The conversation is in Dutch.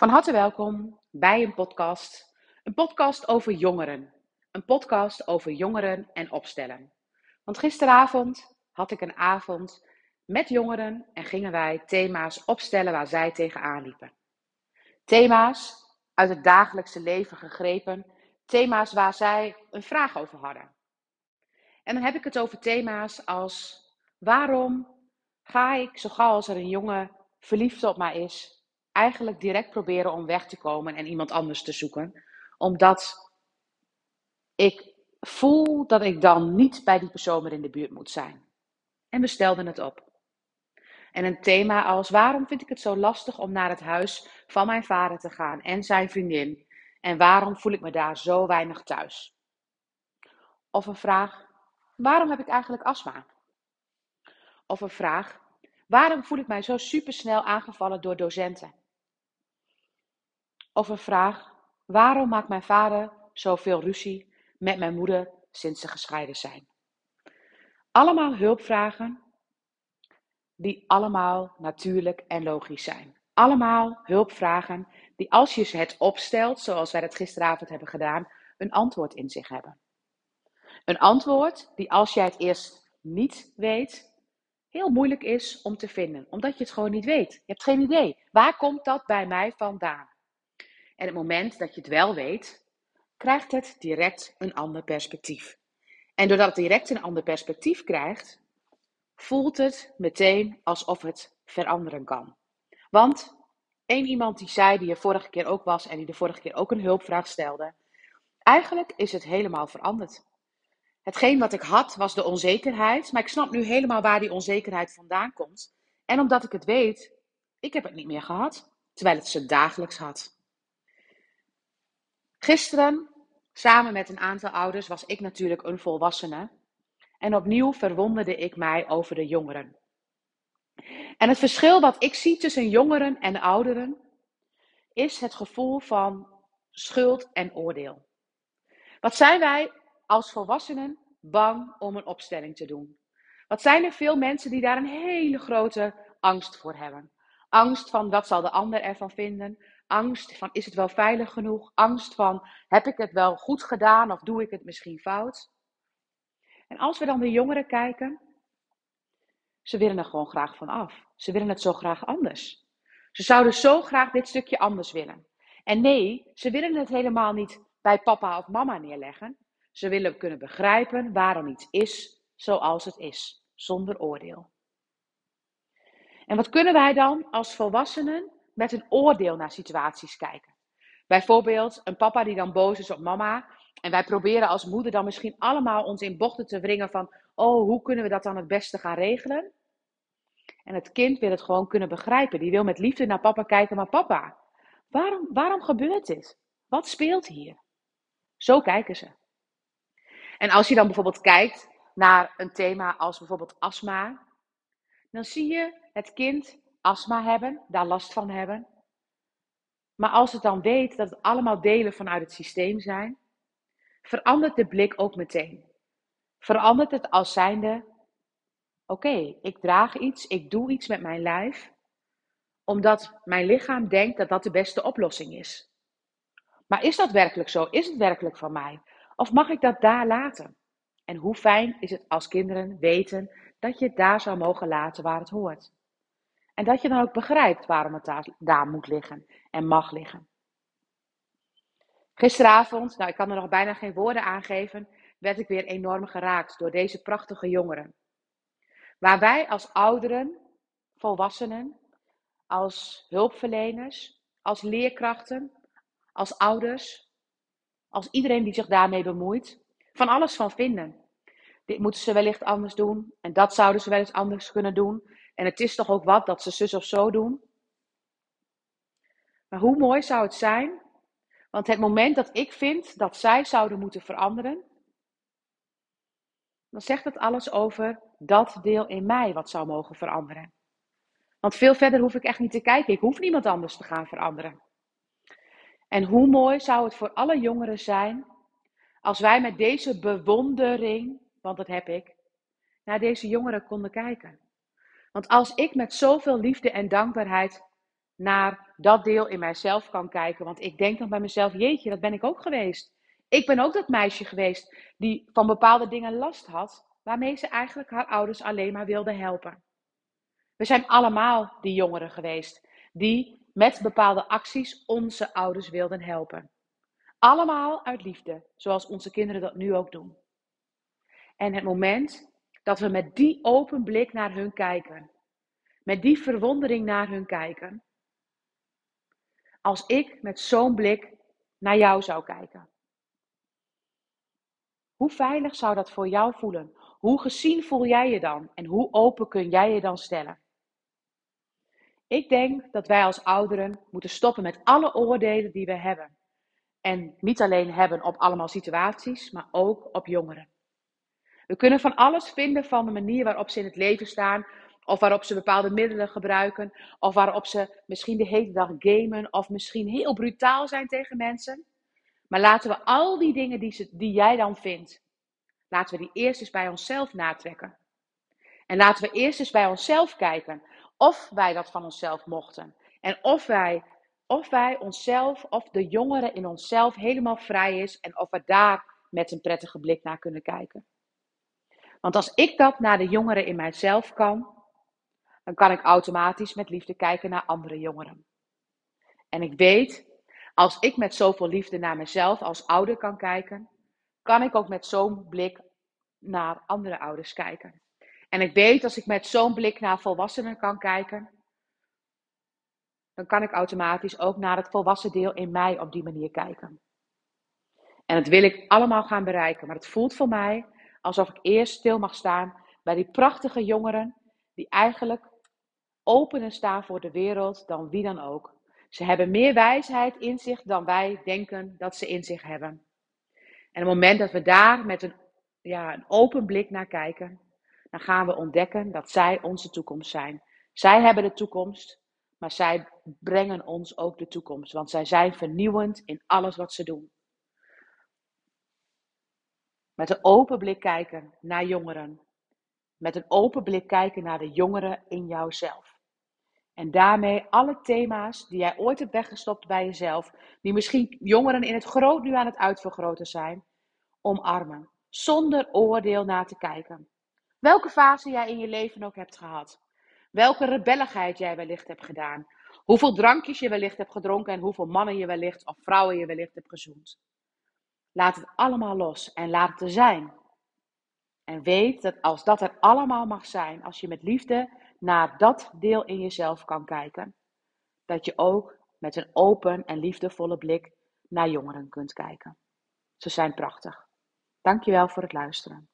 Van harte welkom bij een podcast. Een podcast over jongeren. Een podcast over jongeren en opstellen. Want gisteravond had ik een avond met jongeren en gingen wij thema's opstellen waar zij tegenaan liepen. Thema's uit het dagelijkse leven gegrepen. Thema's waar zij een vraag over hadden. En dan heb ik het over thema's als waarom ga ik zo gauw als er een jongen verliefd op mij is, eigenlijk direct proberen om weg te komen en iemand anders te zoeken. Omdat ik voel dat ik dan niet bij die persoon meer in de buurt moet zijn. En we stelden het op. En een thema als waarom vind ik het zo lastig om naar het huis van mijn vader te gaan en zijn vriendin? En waarom voel ik me daar zo weinig thuis? Of een vraag, waarom heb ik eigenlijk astma? Of een vraag, waarom voel ik mij zo supersnel aangevallen door docenten? Of een vraag: waarom maakt mijn vader zoveel ruzie met mijn moeder sinds ze gescheiden zijn? Allemaal hulpvragen die allemaal natuurlijk en logisch zijn. Allemaal hulpvragen die als je ze het opstelt, zoals wij dat gisteravond hebben gedaan, een antwoord in zich hebben. Een antwoord die als jij het eerst niet weet, heel moeilijk is om te vinden, omdat je het gewoon niet weet. Je hebt geen idee. Waar komt dat bij mij vandaan? En het moment dat je het wel weet, krijgt het direct een ander perspectief. En doordat het direct een ander perspectief krijgt, voelt het meteen alsof het veranderen kan. Want één iemand die zei, die er vorige keer ook was en die de vorige keer ook een hulpvraag stelde, eigenlijk is het helemaal veranderd. Hetgeen wat ik had was de onzekerheid, maar ik snap nu helemaal waar die onzekerheid vandaan komt. En omdat ik het weet, ik heb het niet meer gehad, terwijl het ze dagelijks had. Gisteren, samen met een aantal ouders, was ik natuurlijk een volwassene. En opnieuw verwonderde ik mij over de jongeren. En het verschil wat ik zie tussen jongeren en ouderen is het gevoel van schuld en oordeel. Wat zijn wij als volwassenen bang om een opstelling te doen? Wat zijn er veel mensen die daar een hele grote angst voor hebben? Angst van wat zal de ander ervan vinden? Angst van is het wel veilig genoeg? Angst van heb ik het wel goed gedaan of doe ik het misschien fout? En als we dan de jongeren kijken, ze willen er gewoon graag van af. Ze willen het zo graag anders. Ze zouden zo graag dit stukje anders willen. En nee, ze willen het helemaal niet bij papa of mama neerleggen. Ze willen kunnen begrijpen waarom iets is zoals het is, zonder oordeel. En wat kunnen wij dan als volwassenen met een oordeel naar situaties kijken. Bijvoorbeeld een papa die dan boos is op mama. En wij proberen als moeder dan misschien allemaal ons in bochten te wringen van, oh, hoe kunnen we dat dan het beste gaan regelen? En het kind wil het gewoon kunnen begrijpen. Die wil met liefde naar papa kijken, maar papa, waarom, waarom gebeurt dit? Wat speelt hier? Zo kijken ze. En als je dan bijvoorbeeld kijkt naar een thema als bijvoorbeeld astma, dan zie je het kind astma hebben, daar last van hebben. Maar als het dan weet dat het allemaal delen vanuit het systeem zijn, verandert de blik ook meteen. Verandert het als zijnde: oké, ik draag iets, ik doe iets met mijn lijf, omdat mijn lichaam denkt dat dat de beste oplossing is. Maar is dat werkelijk zo? Is het werkelijk van mij? Of mag ik dat daar laten? En hoe fijn is het als kinderen weten dat je het daar zou mogen laten waar het hoort? En dat je dan ook begrijpt waarom het daar, moet liggen en mag liggen. Gisteravond, nou ik kan er nog bijna geen woorden aan geven, werd ik weer enorm geraakt door deze prachtige jongeren. Waar wij als ouderen, volwassenen, als hulpverleners, als leerkrachten, als ouders, als iedereen die zich daarmee bemoeit, van alles van vinden. Dit moeten ze wellicht anders doen en dat zouden ze wel eens anders kunnen doen. En het is toch ook wat dat ze zus of zo doen. Maar hoe mooi zou het zijn? Want het moment dat ik vind dat zij zouden moeten veranderen, dan zegt het alles over dat deel in mij wat zou mogen veranderen. Want veel verder hoef ik echt niet te kijken. Ik hoef niemand anders te gaan veranderen. En hoe mooi zou het voor alle jongeren zijn als wij met deze bewondering, want dat heb ik, naar deze jongeren konden kijken. Want als ik met zoveel liefde en dankbaarheid naar dat deel in mijzelf kan kijken. Want ik denk dan bij mezelf, jeetje, dat ben ik ook geweest. Ik ben ook dat meisje geweest die van bepaalde dingen last had, waarmee ze eigenlijk haar ouders alleen maar wilde helpen. We zijn allemaal die jongeren geweest die met bepaalde acties onze ouders wilden helpen. Allemaal uit liefde, zoals onze kinderen dat nu ook doen. En het moment dat we met die open blik naar hun kijken, met die verwondering naar hun kijken, als ik met zo'n blik naar jou zou kijken. Hoe veilig zou dat voor jou voelen? Hoe gezien voel jij je dan? En hoe open kun jij je dan stellen? Ik denk dat wij als ouderen moeten stoppen met alle oordelen die we hebben. En niet alleen hebben op allemaal situaties, maar ook op jongeren. We kunnen van alles vinden van de manier waarop ze in het leven staan, of waarop ze bepaalde middelen gebruiken, of waarop ze misschien de hele dag gamen, of misschien heel brutaal zijn tegen mensen. Maar laten we al die dingen die, ze, die jij dan vindt, laten we die eerst eens bij onszelf natrekken. En laten we eerst eens bij onszelf kijken of wij dat van onszelf mochten. En of wij, of wij onszelf, of de jongeren in onszelf helemaal vrij is en of we daar met een prettige blik naar kunnen kijken. Want als ik dat naar de jongeren in mijzelf kan, dan kan ik automatisch met liefde kijken naar andere jongeren. En ik weet, als ik met zoveel liefde naar mezelf als ouder kan kijken, kan ik ook met zo'n blik naar andere ouders kijken. En ik weet, als ik met zo'n blik naar volwassenen kan kijken, dan kan ik automatisch ook naar het volwassen deel in mij op die manier kijken. En dat wil ik allemaal gaan bereiken, maar het voelt voor mij alsof ik eerst stil mag staan bij die prachtige jongeren die eigenlijk opener staan voor de wereld dan wie dan ook. Ze hebben meer wijsheid in zich dan wij denken dat ze in zich hebben. En op het moment dat we daar met een, ja, een open blik naar kijken, dan gaan we ontdekken dat zij onze toekomst zijn. Zij hebben de toekomst, maar zij brengen ons ook de toekomst, want zij zijn vernieuwend in alles wat ze doen. Met een open blik kijken naar jongeren. Met een open blik kijken naar de jongeren in jouzelf. En daarmee alle thema's die jij ooit hebt weggestopt bij jezelf, die misschien jongeren in het groot nu aan het uitvergroten zijn, omarmen. Zonder oordeel naar te kijken. Welke fase jij in je leven ook hebt gehad. Welke rebelligheid jij wellicht hebt gedaan. Hoeveel drankjes je wellicht hebt gedronken en hoeveel mannen je wellicht of vrouwen je wellicht hebt gezoend. Laat het allemaal los en laat het er zijn. En weet dat als dat er allemaal mag zijn, als je met liefde naar dat deel in jezelf kan kijken, dat je ook met een open en liefdevolle blik naar jongeren kunt kijken. Ze zijn prachtig. Dankjewel voor het luisteren.